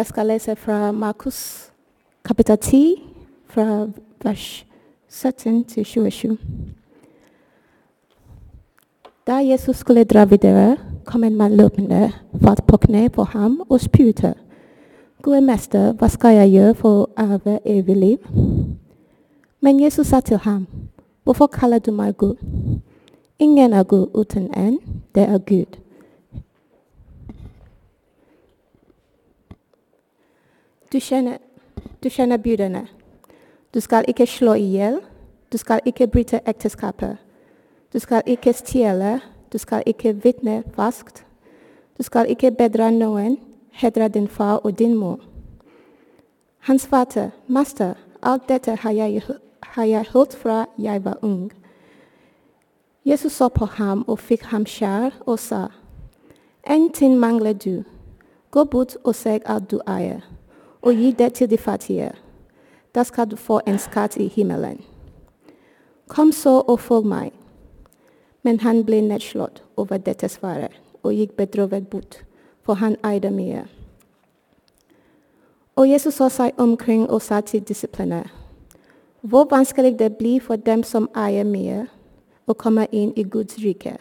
Jeg skal lese fra Markus kapittel 10, fra vers 17 til 27. Da Jesus skulle dra videre, kom en mann løpende, falt på kne på ham og spurte. Gode mester, hva skal jeg gjøre for å arve evig liv? Men Jesus sa til ham, hvorfor kaller du meg god? Ingen er god uten en, det er Gud. Du kjenner, du kjenner budene. Du skal ikke slå i hjel. Du skal ikke bryte ekteskapet. Du skal ikke stjele. Du skal ikke vitne falskt. Du skal ikke bedre noen. Hedre din far og din mor. Han svarte, Master, alt dette har jeg, hørt fra jeg var ung. Jesus så på ham og fikk ham kjær og sa, En ting mangler du. Gå bort og seg alt du eier, og gi det til de fattige. Da skal du få en skatt i himmelen. Kom så og følg meg. Men han ble nedslått over dette svaret og gikk bedrøvet bort, for han eide mye. Og Jesus så seg omkring og sa til disiplene, hvor vanskelig det blir for dem som eier mye, å komme inn i Guds rike.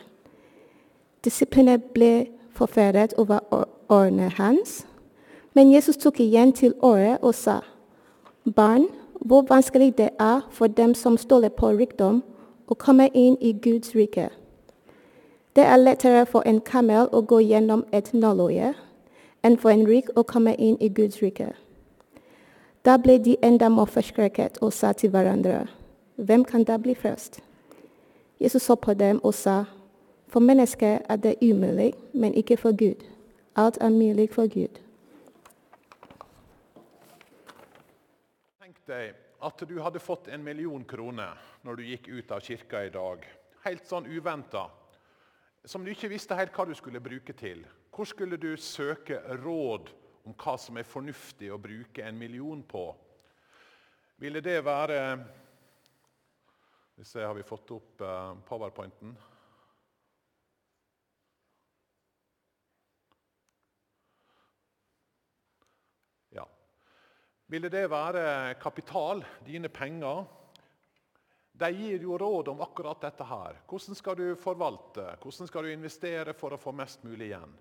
Disiplene ble forferdet over årene hans, men Jesus tok igjen til året og sa, Barn, hvor vanskelig det er for dem som stoler på rikdom, å komme inn i Guds rike. Det er lettere for en kamel å gå gjennom et nåløye enn for en rik å komme inn i Guds rike. Da ble de enda mer forskrekket og sa til hverandre, hvem kan da bli først? Jesus så på dem og sa, for mennesker er det umulig, men ikke for Gud. Alt er mulig for Gud. Deg at du hadde fått en million kroner når du gikk ut av kirka i dag. Helt sånn uventa. Som du ikke visste helt hva du skulle bruke til. Hvor skulle du søke råd om hva som er fornuftig å bruke en million på? Ville det være Hvis jeg Har vi fått opp eh, powerpointen? Ja. Ville det være kapital, dine penger? De gir jo råd om akkurat dette her. Hvordan skal du forvalte? Hvordan skal du investere for å få mest mulig igjen?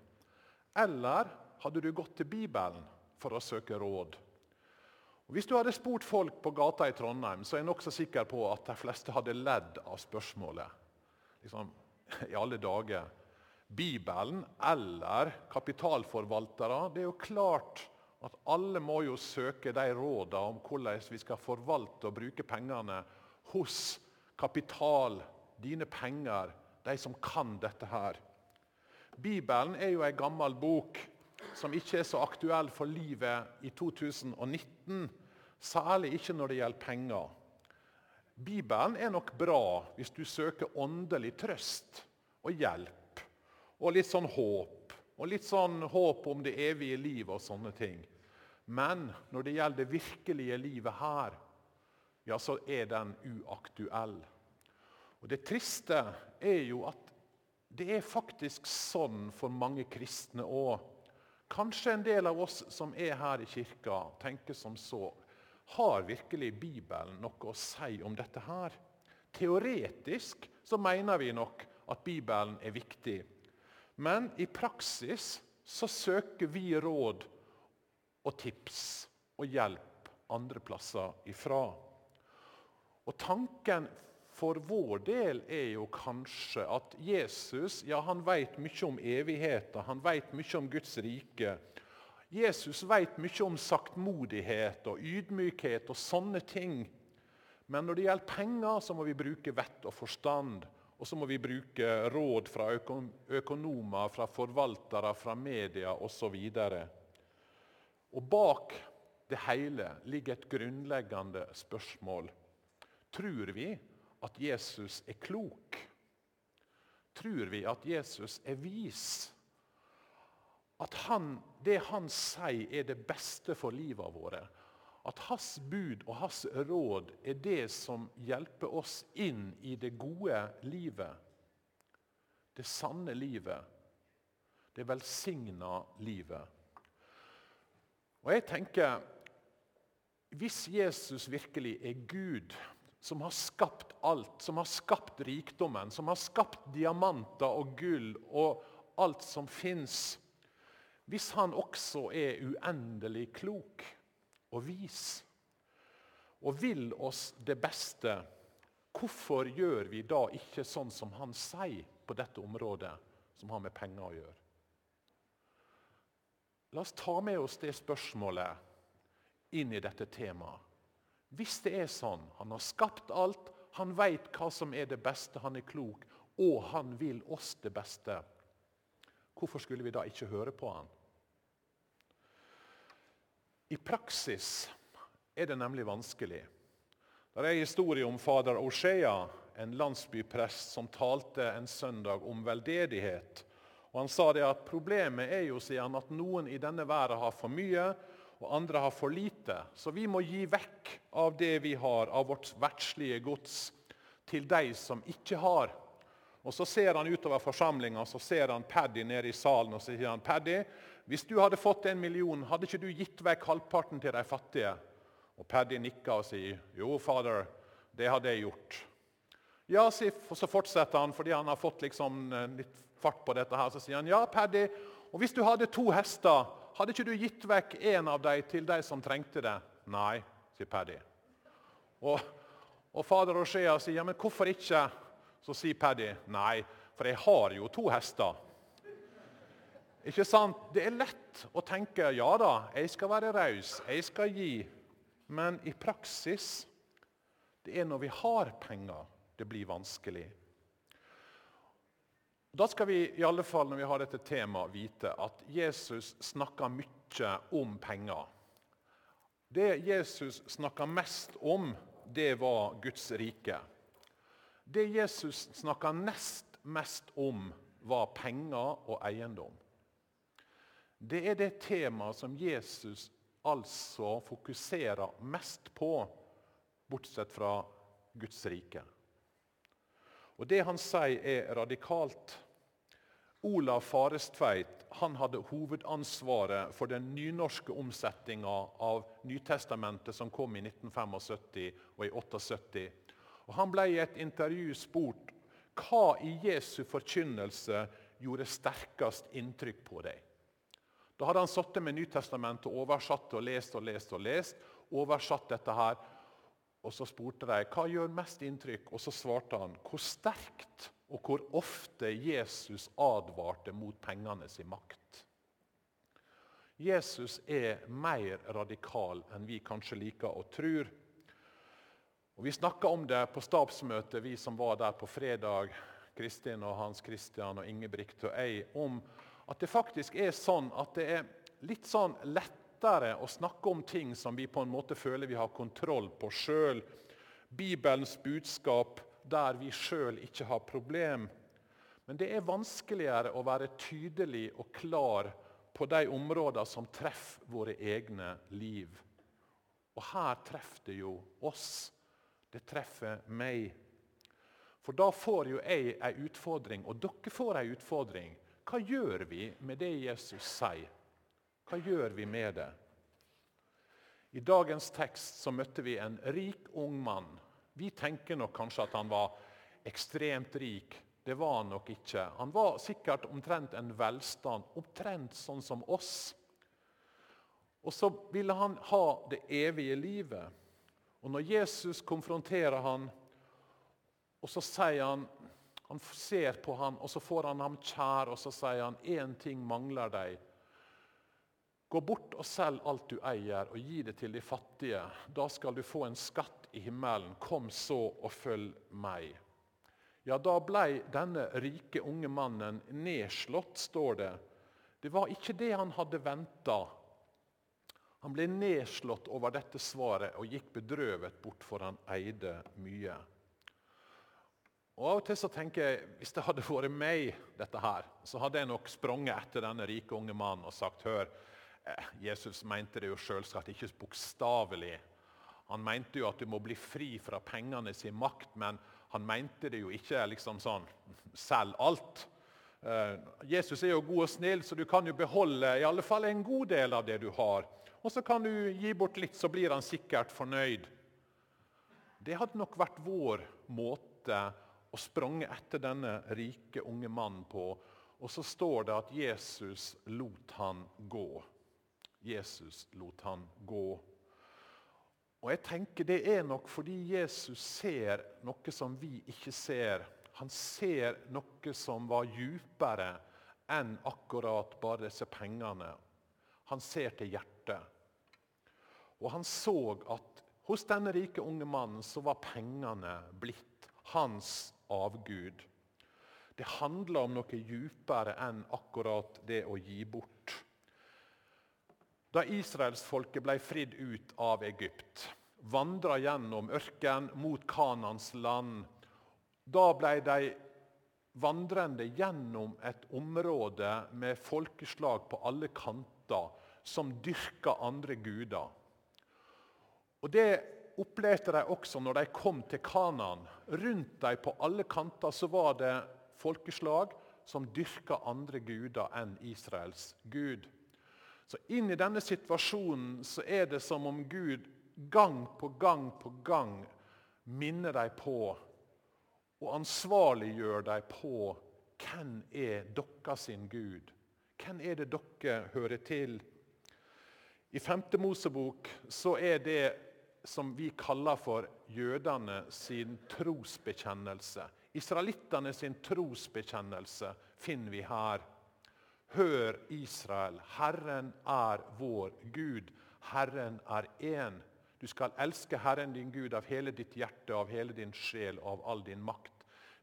Eller hadde du gått til Bibelen for å søke råd? Hvis du hadde spurt folk på gata i Trondheim, så er jeg nokså sikker på at de fleste hadde ledd av spørsmålet. Liksom, I alle dager. Bibelen eller kapitalforvaltere? Det er jo klart at alle må jo søke de rådene om hvordan vi skal forvalte og bruke pengene hos kapital, dine penger, de som kan dette her. Bibelen er jo ei gammel bok som ikke er så aktuell for livet i 2019. Særlig ikke når det gjelder penger. Bibelen er nok bra hvis du søker åndelig trøst og hjelp. Og litt sånn håp. Og litt sånn håp om det evige livet og sånne ting. Men når det gjelder det virkelige livet her, ja, så er den uaktuell. Og Det triste er jo at det er faktisk sånn for mange kristne òg. Kanskje en del av oss som er her i kirka, tenker som så. Har virkelig Bibelen noe å si om dette her? Teoretisk så mener vi nok at Bibelen er viktig. Men i praksis så søker vi råd og tips og hjelp andre plasser ifra. Og Tanken for vår del er jo kanskje at Jesus ja, han vet mye om evigheten, han vet mye om Guds rike. Jesus vet mye om saktmodighet og ydmykhet og sånne ting. Men når det gjelder penger, så må vi bruke vett og forstand. Og så må vi bruke råd fra økonomer, fra forvaltere, fra media osv. Og bak det hele ligger et grunnleggende spørsmål. Tror vi at Jesus er klok? Tror vi at Jesus er vis? At han, det han sier, er det beste for livet våre? At hans bud og hans råd er det som hjelper oss inn i det gode livet? Det sanne livet. Det velsigna livet. Og jeg tenker, Hvis Jesus virkelig er Gud, som har skapt alt, som har skapt rikdommen, som har skapt diamanter og gull og alt som fins Hvis han også er uendelig klok og vis og vil oss det beste, hvorfor gjør vi da ikke sånn som han sier på dette området, som har med penger å gjøre? La oss ta med oss det spørsmålet inn i dette temaet. Hvis det er sånn, han har skapt alt, han veit hva som er det beste, han er klok, og han vil oss det beste, hvorfor skulle vi da ikke høre på han? I praksis er det nemlig vanskelig. Det er en historie om fader Oshea, en landsbyprest som talte en søndag om veldedighet. Og Han sa det at problemet er jo sier han, at noen i denne verden har for mye, og andre har for lite. Så vi må gi vekk av det vi har, av vårt verdslige gods, til de som ikke har. Og Så ser han utover forsamlinga så ser han Paddy nede i salen og så sier han, Paddy, hvis du hadde fått en million, hadde ikke du gitt vekk halvparten til de fattige? Og Paddy nikker og sier, 'Jo, fader, det hadde jeg gjort.' Ja, og Så fortsetter han fordi han har fått liksom eh, litt fart på dette. her, Så sier han, 'Ja, Paddy, og hvis du hadde to hester, hadde ikke du gitt vekk en av dem til de som trengte det?' 'Nei', sier Paddy. Og, og fader Roshea sier, 'Ja, men hvorfor ikke?' Så sier Paddy, 'Nei, for jeg har jo to hester.' Ikke sant? Det er lett å tenke 'ja da, jeg skal være raus, jeg skal gi'. Men i praksis det er når vi har penger, det blir vanskelig. Da skal vi i alle fall når vi har dette temaet, vite at Jesus snakker mye om penger. Det Jesus snakka mest om, det var Guds rike. Det Jesus snakka nest mest om, var penger og eiendom. Det er det temaet som Jesus altså fokuserer mest på, bortsett fra Guds rike. Og Det han sier, er radikalt. Olav Farestveit han hadde hovedansvaret for den nynorske omsetninga av Nytestamentet som kom i 1975 og i 78. Og han ble i et intervju spurt hva i Jesu forkynnelse gjorde sterkest inntrykk på deg. Da hadde han sittet med Nytestamentet og oversatt og lest og lest. og lest, oversatt dette her. Og Så spurte de hva gjør mest inntrykk, og så svarte han hvor sterkt og hvor ofte Jesus advarte mot pengene sin makt. Jesus er mer radikal enn vi kanskje liker og tror. Og Vi snakka om det på stabsmøtet, vi som var der på fredag. Kristin og Hans Christian og Ingebrigt og jeg, om at det faktisk er sånn at det er litt sånn lettere å snakke om ting som vi på en måte føler vi har kontroll på sjøl. Bibelens budskap der vi sjøl ikke har problem. Men det er vanskeligere å være tydelig og klar på de områdene som treffer våre egne liv. Og her treffer det jo oss. Det treffer meg. For da får jo jeg ei utfordring, og dere får ei utfordring. Hva gjør vi med det Jesus sier? Hva gjør vi med det? I dagens tekst så møtte vi en rik, ung mann. Vi tenker nok kanskje at han var ekstremt rik. Det var han nok ikke. Han var sikkert omtrent en velstand, omtrent sånn som oss. Og så ville han ha det evige livet. Og når Jesus konfronterer han, og så sier han han ser på ham, og så får han ham kjær, og så sier han én ting mangler deg. Gå bort og selg alt du eier, og gi det til de fattige. Da skal du få en skatt i himmelen. Kom så og følg meg. Ja, da ble denne rike unge mannen nedslått, står det. Det var ikke det han hadde venta. Han ble nedslått over dette svaret og gikk bedrøvet bort, for han eide mye. Og Av og til så tenker jeg hvis det hadde vært meg, dette her, så hadde jeg nok sprunget etter denne rike unge mannen og sagt hør, eh, Jesus mente det jo selvsagt ikke bokstavelig. Han mente jo at du må bli fri fra pengene sin makt, men han mente det jo ikke liksom sånn selg alt. Eh, Jesus er jo god og snill, så du kan jo beholde i alle fall en god del av det du har. Og så kan du gi bort litt, så blir han sikkert fornøyd. Det hadde nok vært vår måte å sprang etter denne rike, unge mannen på. Og så står det at Jesus lot han gå. Jesus lot han gå. Og jeg tenker Det er nok fordi Jesus ser noe som vi ikke ser. Han ser noe som var djupere enn akkurat bare disse pengene. Han ser til hjertet. Og han så at hos denne rike unge mannen så var pengene blitt hans avgud. Det handler om noe djupere enn akkurat det å gi bort. Da israelsfolket ble fridd ut av Egypt, vandra gjennom ørken mot Kanans land, da ble de vandrende gjennom et område med folkeslag på alle kanter som dyrka andre guder. Og Det opplevde de også når de kom til Kanan. Rundt dem på alle kanter så var det folkeslag som dyrka andre guder enn Israels gud. Så Inn i denne situasjonen så er det som om Gud gang på gang på gang minner dem på og ansvarliggjør dem på hvem er deres Gud. Hvem er det dere hører til? I 5. Mosebok så er det som vi kaller for jødene sin trosbekjennelse. Israelittene sin trosbekjennelse finner vi her. Hør, Israel, Herren er vår Gud. Herren er én. Du skal elske Herren din Gud av hele ditt hjerte, av hele din sjel og av all din makt.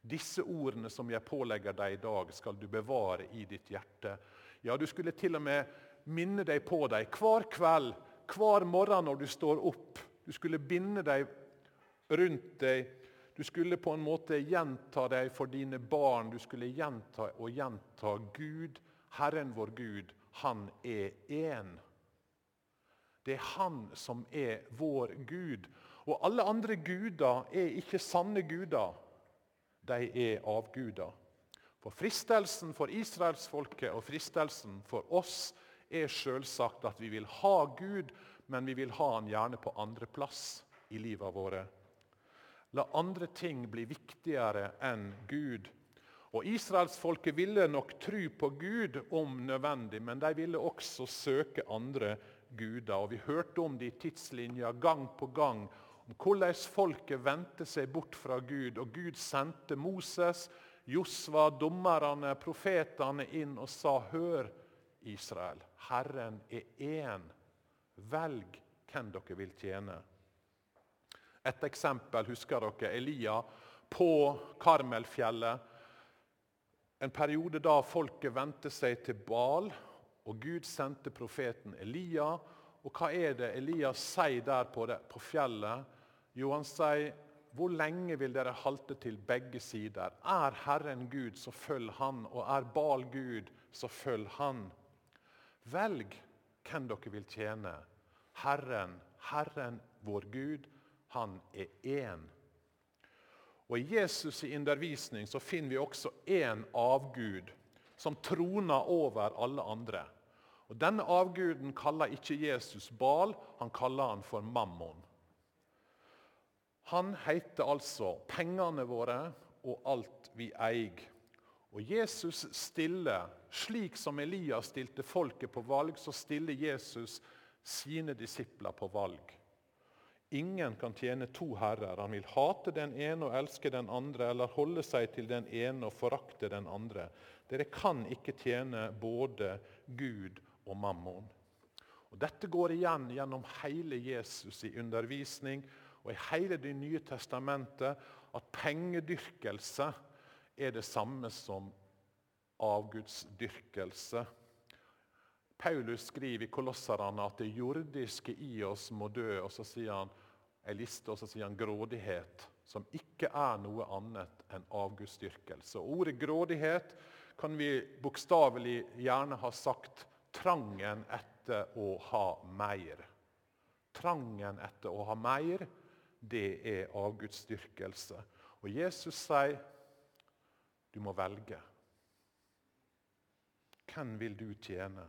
Disse ordene som jeg pålegger deg i dag, skal du bevare i ditt hjerte. Ja, du skulle til og med minne deg på dem hver kveld, hver morgen når du står opp. Du skulle binde deg rundt deg. Du skulle på en måte gjenta deg for dine barn. Du skulle gjenta og gjenta Gud, Herren vår Gud, han er én. Det er han som er vår Gud. Og alle andre guder er ikke sanne guder. De er avguder. For Fristelsen for israelsfolket og fristelsen for oss er selvsagt at vi vil ha Gud, men vi vil ha han gjerne på andreplass i livet våre. La andre ting bli viktigere enn Gud. Og Israelsfolket ville nok tro på Gud om nødvendig, men de ville også søke andre guder. Og Vi hørte om det i tidslinja gang på gang, om hvordan folket vendte seg bort fra Gud. Og Gud sendte Moses, Josva, dommerne, profetene inn og sa, Hør, Israel, Herren er én. Velg hvem dere vil tjene. Et eksempel husker dere Elia på Karmelfjellet. En periode da folket vendte seg til Bal, og Gud sendte profeten Elia. Og hva er det Elia sier der på, det, på fjellet? Jo, han sier hvor lenge vil dere halte til begge sider? Er Herren Gud, så følg Han. Og er Bal Gud, så følg Han. Velg hvem dere vil tjene. Herren, Herren vår Gud, han er én. Og I Jesus' i undervisning så finner vi også én avgud som troner over alle andre. Og Denne avguden kaller ikke Jesus Bal, han kaller han for Mammon. Han heter altså pengene våre og alt vi eier. Og Jesus stiller, slik som Elias stilte folket på valg, så stiller Jesus sine disipler på valg. Ingen kan tjene to herrer. Han vil hate den ene og elske den andre, eller holde seg til den ene og forakte den andre. Dere kan ikke tjene både Gud og mammon. Og Dette går igjen gjennom hele Jesus' i undervisning og i hele Det nye testamentet at pengedyrkelse er det samme som avgudsdyrkelse. Paulus skriver i Kolosserne at det jordiske i oss må dø. og Så sier han en liste, og så sier han grådighet, som ikke er noe annet enn avgudsdyrkelse. Ordet grådighet kan vi bokstavelig gjerne ha sagt trangen etter å ha mer. Trangen etter å ha mer, det er avgudsdyrkelse. Og Jesus sier du må velge. Hvem vil du tjene?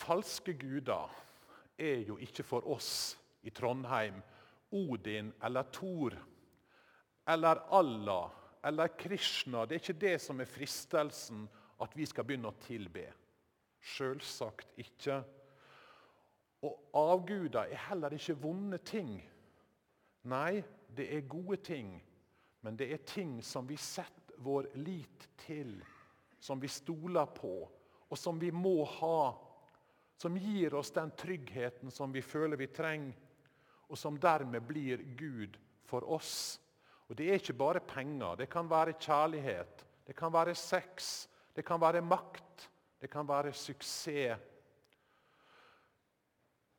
Falske guder er jo ikke for oss i Trondheim Odin eller Thor eller Allah eller Krishna. Det er ikke det som er fristelsen at vi skal begynne å tilbe. Sjølsagt ikke. Og avguder er heller ikke vonde ting. Nei, det er gode ting, men det er ting som vi setter vår lit til, som vi stoler på, og som vi må ha. Som gir oss den tryggheten som vi føler vi trenger, og som dermed blir Gud for oss. Og Det er ikke bare penger. Det kan være kjærlighet, det kan være sex, det kan være makt, det kan være suksess.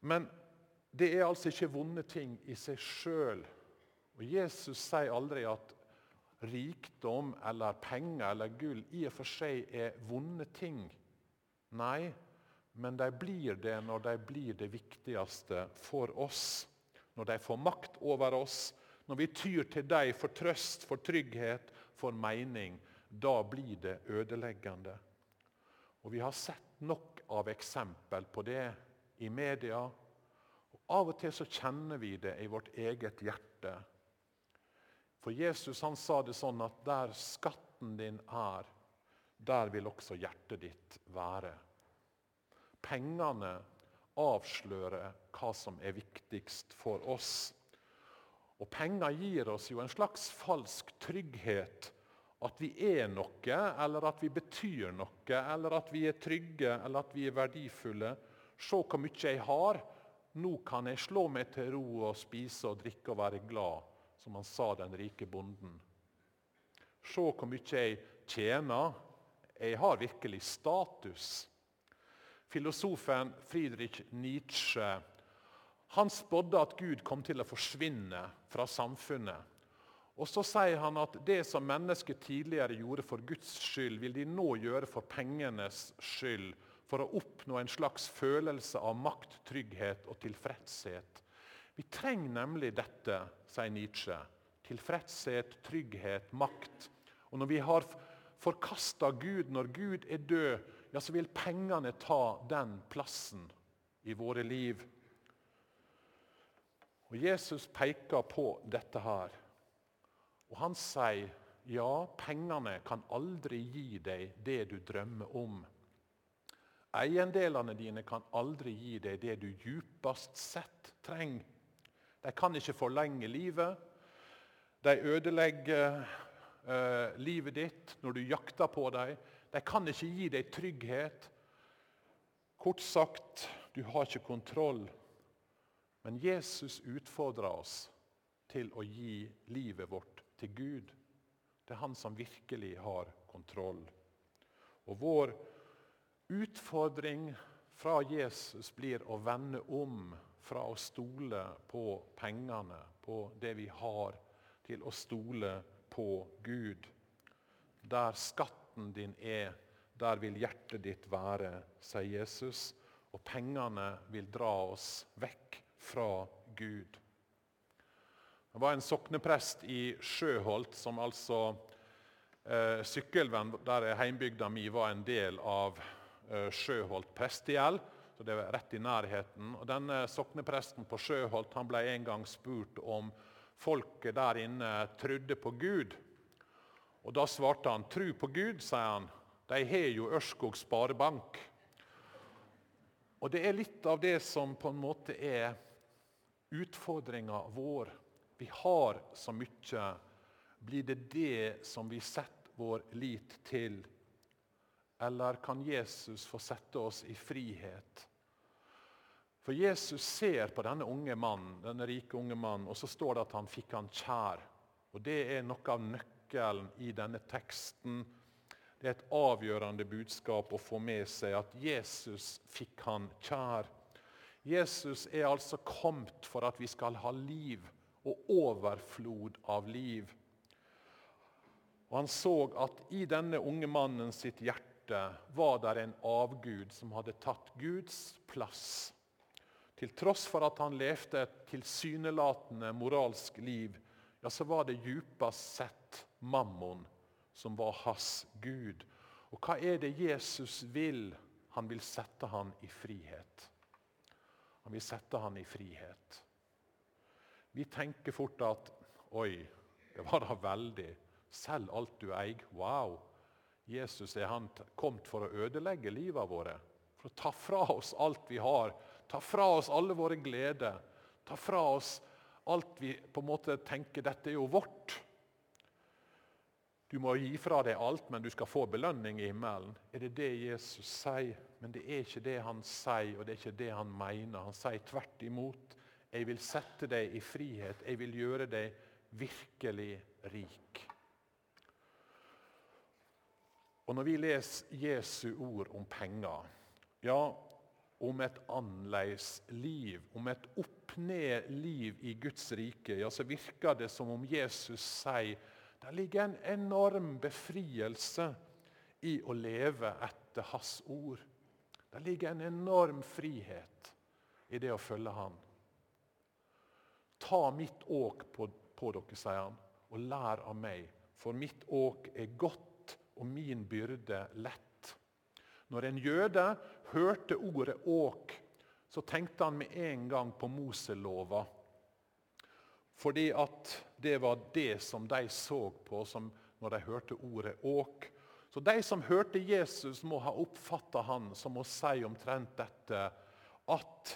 Men det er altså ikke vonde ting i seg sjøl. Og Jesus sier aldri at rikdom eller penger eller gull i og for seg er vonde ting. Nei, men de blir det når de blir det viktigste for oss. Når de får makt over oss, når vi tyr til dem for trøst, for trygghet, for mening. Da blir det ødeleggende. Og Vi har sett nok av eksempel på det i media. Og Av og til så kjenner vi det i vårt eget hjerte. For Jesus han sa det sånn at der skatten din er, der vil også hjertet ditt være. Pengene avslører hva som er viktigst for oss. Og Penger gir oss jo en slags falsk trygghet. At vi er noe, eller at vi betyr noe, eller at vi er trygge eller at vi er verdifulle. Se hvor mye jeg har. Nå kan jeg slå meg til ro og spise og drikke og være glad, som han sa den rike bonden. Se hvor mye jeg tjener. Jeg har virkelig status. Filosofen Friedrich Nietzsche han spådde at Gud kom til å forsvinne fra samfunnet. Og Så sier han at det som mennesker tidligere gjorde for Guds skyld, vil de nå gjøre for pengenes skyld, for å oppnå en slags følelse av makt, trygghet og tilfredshet. Vi trenger nemlig dette, sier Nietzsche. Tilfredshet, trygghet, makt. Og Når vi har forkasta Gud, når Gud er død, ja, så vil pengene ta den plassen i våre liv. Og Jesus peker på dette her. Og han sier ja, pengene kan aldri gi deg det du drømmer om. Eiendelene dine kan aldri gi deg det du djupest sett trenger. De kan ikke forlenge livet. De ødelegger uh, livet ditt når du jakter på dem. De kan ikke gi deg trygghet. Kort sagt, du har ikke kontroll men Jesus utfordrer oss til å gi livet vårt til Gud. Det er han som virkelig har kontroll. Og vår utfordring fra Jesus blir å vende om fra å stole på pengene, på det vi har, til å stole på Gud. Der skatten din er, der vil hjertet ditt være, sier Jesus. Og pengene vil dra oss vekk fra Gud. Det var en sokneprest i Sjøholt som altså eh, Sykkylven, der heimbygda mi, var en del av eh, Sjøholt prestegjeld. Så det var rett i nærheten. Og denne Soknepresten på Sjøholt han ble en gang spurt om folket der inne trodde på Gud. Og Da svarte han 'tru på Gud', sier han. De har jo Ørskog Sparebank. Og Det er litt av det som på en måte er utfordringa vår. Vi har så mye. Blir det det som vi setter vår lit til? Eller kan Jesus få sette oss i frihet? For Jesus ser på denne unge mannen, denne rike unge mannen, og så står det at han fikk han kjær. Og Det er noe av nøkkelen i denne teksten. Det er et avgjørende budskap å få med seg at Jesus fikk han kjær. Jesus er altså kommet for at vi skal ha liv og overflod av liv. Og Han så at i denne unge mannen sitt hjerte var det en avgud som hadde tatt Guds plass. Til tross for at han levde et tilsynelatende moralsk liv, ja, så var det djupest sett mammon som var hans Gud. Og hva er det Jesus vil han vil sette han i frihet. Han vil sette han i frihet. Vi tenker fort at Oi, det var da veldig. Selg alt du eier. Wow. Jesus er han kommet for å ødelegge livet våre. For å ta fra oss alt vi har. Ta fra oss alle våre gleder. Ta fra oss alt vi på en måte tenker dette er jo vårt. Du må gi fra deg alt, men du skal få belønning i himmelen. Er det det Jesus sier? Men det er ikke det han sier, og det er ikke det han mener. Han sier tvert imot. Jeg vil sette deg i frihet. Jeg vil gjøre deg virkelig rik. Og Når vi leser Jesu ord om penger, ja, om et annerledes liv, om et opp-ned-liv i Guds rike, ja, så virker det som om Jesus sier det ligger en enorm befrielse i å leve etter hans ord. Det ligger en enorm frihet i det å følge han. Ta mitt åk på, på dere, sier han, og lær av meg, for mitt åk er godt og min byrde lett. Når en jøde hørte ordet åk, så tenkte han med en gang på Moselova. Fordi at det var det som de så på når de hørte ordet åk. Så de som hørte Jesus, må ha oppfatta han som å si omtrent dette at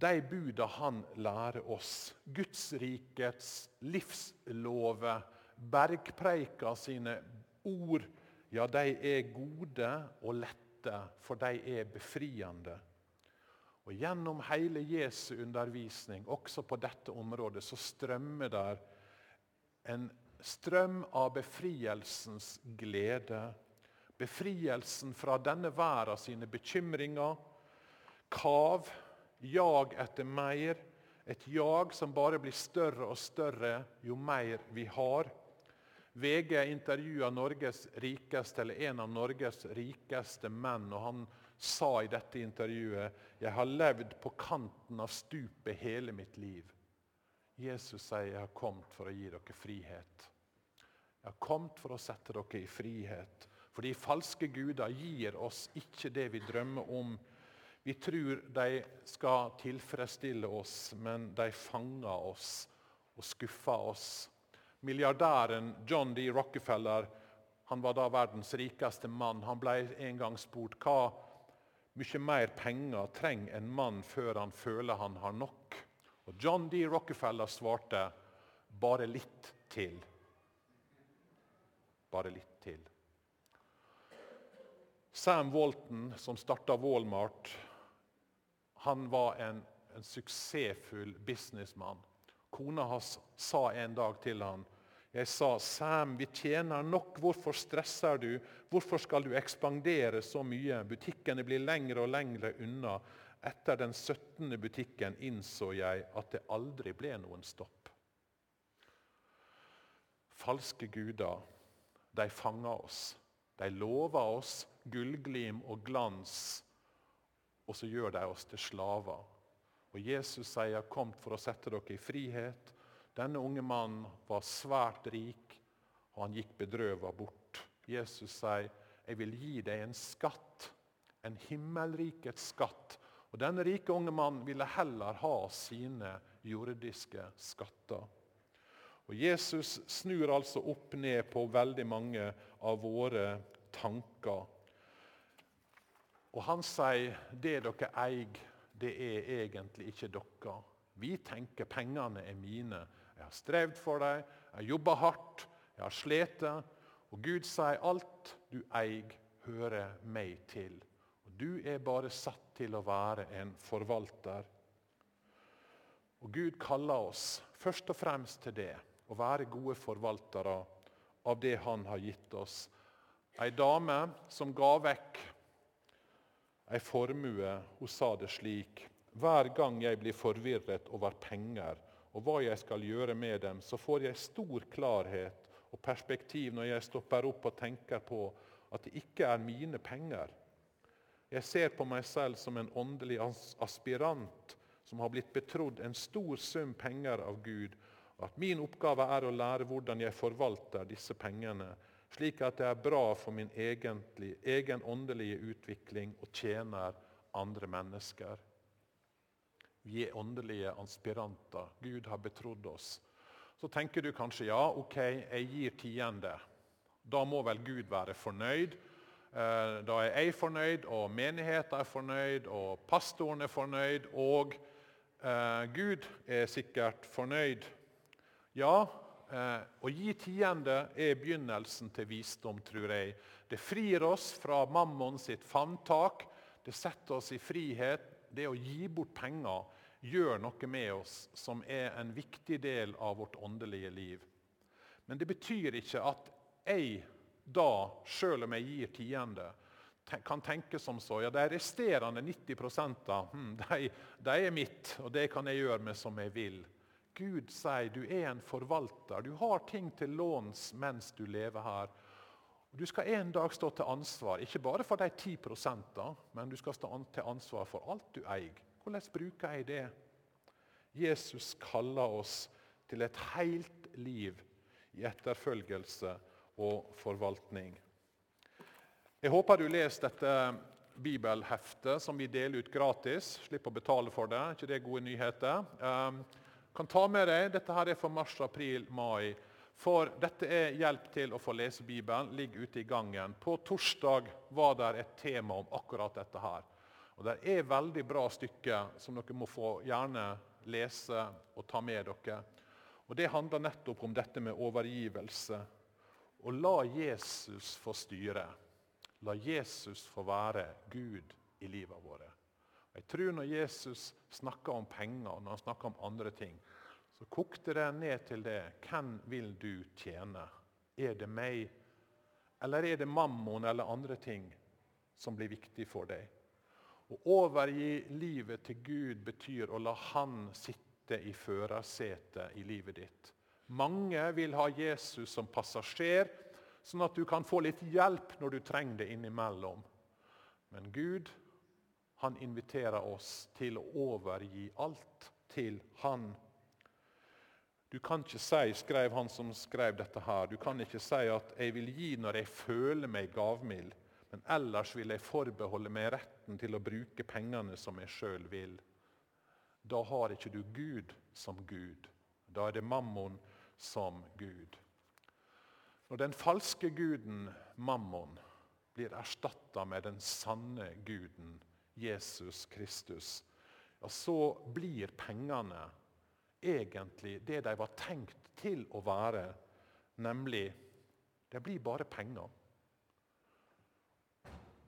de buda han lærer oss, Guds rikets livslover, bergpreika sine ord, ja, de er gode og lette, for de er befriende. Og Gjennom hele Jesu undervisning, også på dette området, så strømmer der en strøm av befrielsens glede. Befrielsen fra denne verden sine bekymringer, kav, jag etter mer. Et jag som bare blir større og større jo mer vi har. VG intervjua Norges rikeste, eller en av Norges rikeste menn. og Han sa i dette intervjuet jeg har levd på kanten av stupet hele mitt liv. Jesus sier jeg har kommet for å gi dere frihet. Jeg har kommet for å sette dere i frihet. Fordi falske guder gir oss ikke det vi drømmer om. Vi tror de skal tilfredsstille oss, men de fanger oss og skuffer oss. Milliardæren John D. Rockefeller han var da verdens rikeste mann. Han ble en gang spurt hva mye mer penger trenger en mann før han føler han har nok. Og John D. Rockefeller svarte bare litt til. Bare litt til. Sam Walton, som starta Walmart, han var en, en suksessfull businessmann. Kona hans sa en dag til han, jeg sa, 'Sam, vi tjener nok. Hvorfor stresser du? Hvorfor skal du ekspandere så mye?' Butikkene blir lengre og lengre unna. Etter den 17. butikken innså jeg at det aldri ble noen stopp. Falske guder, de fanger oss. De lover oss gullglim og glans, og så gjør de oss til slaver. Og Jesus sier, 'Jeg kommet for å sette dere i frihet'. Denne unge mannen var svært rik, og han gikk bedrøvet bort. Jesus sier, 'Jeg vil gi deg en skatt, en himmelrikets skatt.' Og Denne rike unge mannen ville heller ha sine jordiske skatter. Og Jesus snur altså opp ned på veldig mange av våre tanker. Og han sier det dere eier, det er egentlig ikke dere. Vi tenker pengene er mine. Jeg har strevd for dem, jeg har jobba hardt, jeg har slitt. Og Gud sier alt du eier, hører meg til. Og Du er bare satt til å være en forvalter. Og Gud kaller oss først og fremst til det, å være gode forvaltere av det Han har gitt oss. Ei dame som ga vekk ei formue, hun sa det slik Hver gang jeg blir forvirret over penger og hva jeg skal gjøre med dem, så får jeg stor klarhet og perspektiv når jeg stopper opp og tenker på at det ikke er mine penger. Jeg ser på meg selv som en åndelig aspirant som har blitt betrodd en stor sum penger av Gud, og at min oppgave er å lære hvordan jeg forvalter disse pengene slik at det er bra for min egentlig, egen åndelige utvikling og tjener andre mennesker. Vi er åndelige aspiranter. Gud har betrodd oss. Så tenker du kanskje ja, ok, jeg gir tiende. Da må vel Gud være fornøyd. Eh, da er jeg fornøyd, og menigheten er fornøyd, og pastoren er fornøyd, og eh, Gud er sikkert fornøyd. Ja, eh, å gi tiende er begynnelsen til visdom, tror jeg. Det frir oss fra mammon sitt favntak. Det setter oss i frihet. Det å gi bort penger gjør noe med oss som er en viktig del av vårt åndelige liv. Men det betyr ikke at jeg da, selv om jeg gir tiende, kan tenke som så. Ja, de resterende 90 da, hmm, de, de er mitt, og det kan jeg gjøre med som jeg vil. Gud sier du er en forvalter. Du har ting til låns mens du lever her. Du skal en dag stå til ansvar, ikke bare for de 10% men du skal stå til ansvar for alt du eier. Hvordan bruker jeg det? Jesus kaller oss til et helt liv i etterfølgelse og forvaltning. Jeg håper du leser dette bibelheftet som vi deler ut gratis. Slipp å betale for det. ikke det gode nyheter? Kan ta med deg, Dette her er for mars, april, mai. For dette er hjelp til å få lese Bibelen. Ligger ute i gangen. På torsdag var det et tema om akkurat dette her. Og Det er veldig bra stykker som dere må få gjerne lese og ta med dere. Og Det handler nettopp om dette med overgivelse. Og la Jesus få styre. La Jesus få være Gud i livet våre. Jeg tror Når Jesus snakker om penger og når han snakker om andre ting, så kokte det ned til det. Hvem vil du tjene? Er det meg, eller er det mammon eller andre ting som blir viktig for deg? Å overgi livet til Gud betyr å la Han sitte i førersetet i livet ditt. Mange vil ha Jesus som passasjer, sånn at du kan få litt hjelp når du trenger det innimellom. Men Gud han inviterer oss til å overgi alt til Han. Du kan ikke si, skrev han som skrev dette her, du kan ikke si at 'jeg vil gi når jeg føler meg gavmild', men ellers vil jeg forbeholde meg retten til å bruke pengene som jeg sjøl vil. Da har ikke du Gud som Gud. Da er det mammon som Gud. Når den falske guden mammon blir erstatta med den sanne guden Jesus Kristus, ja, så blir pengene egentlig det de var tenkt til å være, nemlig det blir bare penger.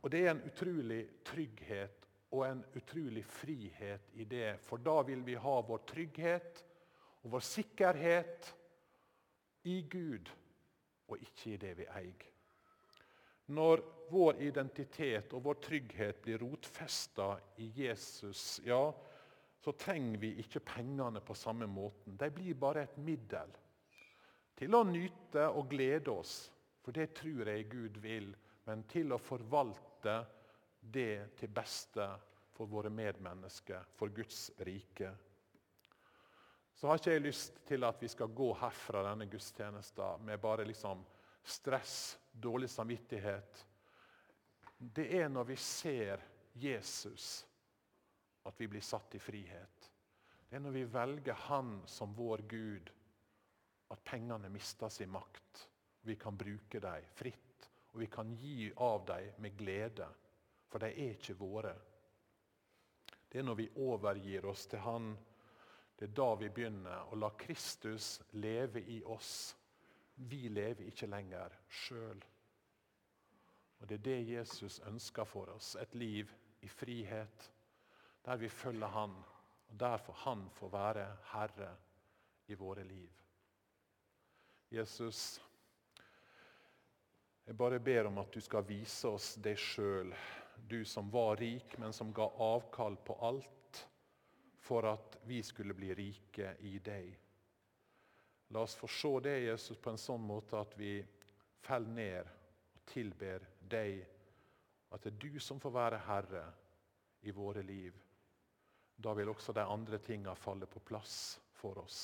Og Det er en utrolig trygghet og en utrolig frihet i det. For da vil vi ha vår trygghet og vår sikkerhet i Gud og ikke i det vi eier. Når vår identitet og vår trygghet blir rotfesta i Jesus, ja, så trenger vi ikke pengene på samme måten. De blir bare et middel til å nyte og glede oss, for det tror jeg Gud vil, men til å forvalte det til beste for våre medmennesker, for Guds rike. Så har ikke jeg lyst til at vi skal gå herfra denne gudstjenesten med bare liksom stress, dårlig samvittighet. Det er når vi ser Jesus at vi blir satt i frihet. Det er når vi velger Han som vår Gud, at pengene mister sin makt. Vi kan bruke dem fritt og vi kan gi av dem med glede, for de er ikke våre. Det er når vi overgir oss til Han, det er da vi begynner å la Kristus leve i oss. Vi lever ikke lenger sjøl. Og Det er det Jesus ønsker for oss. Et liv i frihet, der vi følger Han, og derfor Han får være Herre i våre liv. Jesus, jeg bare ber om at du skal vise oss deg sjøl, du som var rik, men som ga avkall på alt for at vi skulle bli rike i deg. La oss få se det, Jesus, på en sånn måte at vi faller ned og tilber deg. At det er du som får være herre i våre liv. Da vil også de andre tinga falle på plass for oss.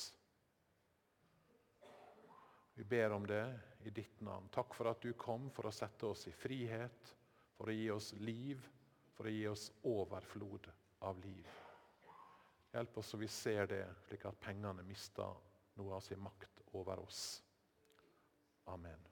Vi ber om det i ditt navn. Takk for at du kom for å sette oss i frihet, for å gi oss liv, for å gi oss overflod av liv. Hjelp oss så vi ser det, slik at pengene mister noe av sin makt over oss. Amen.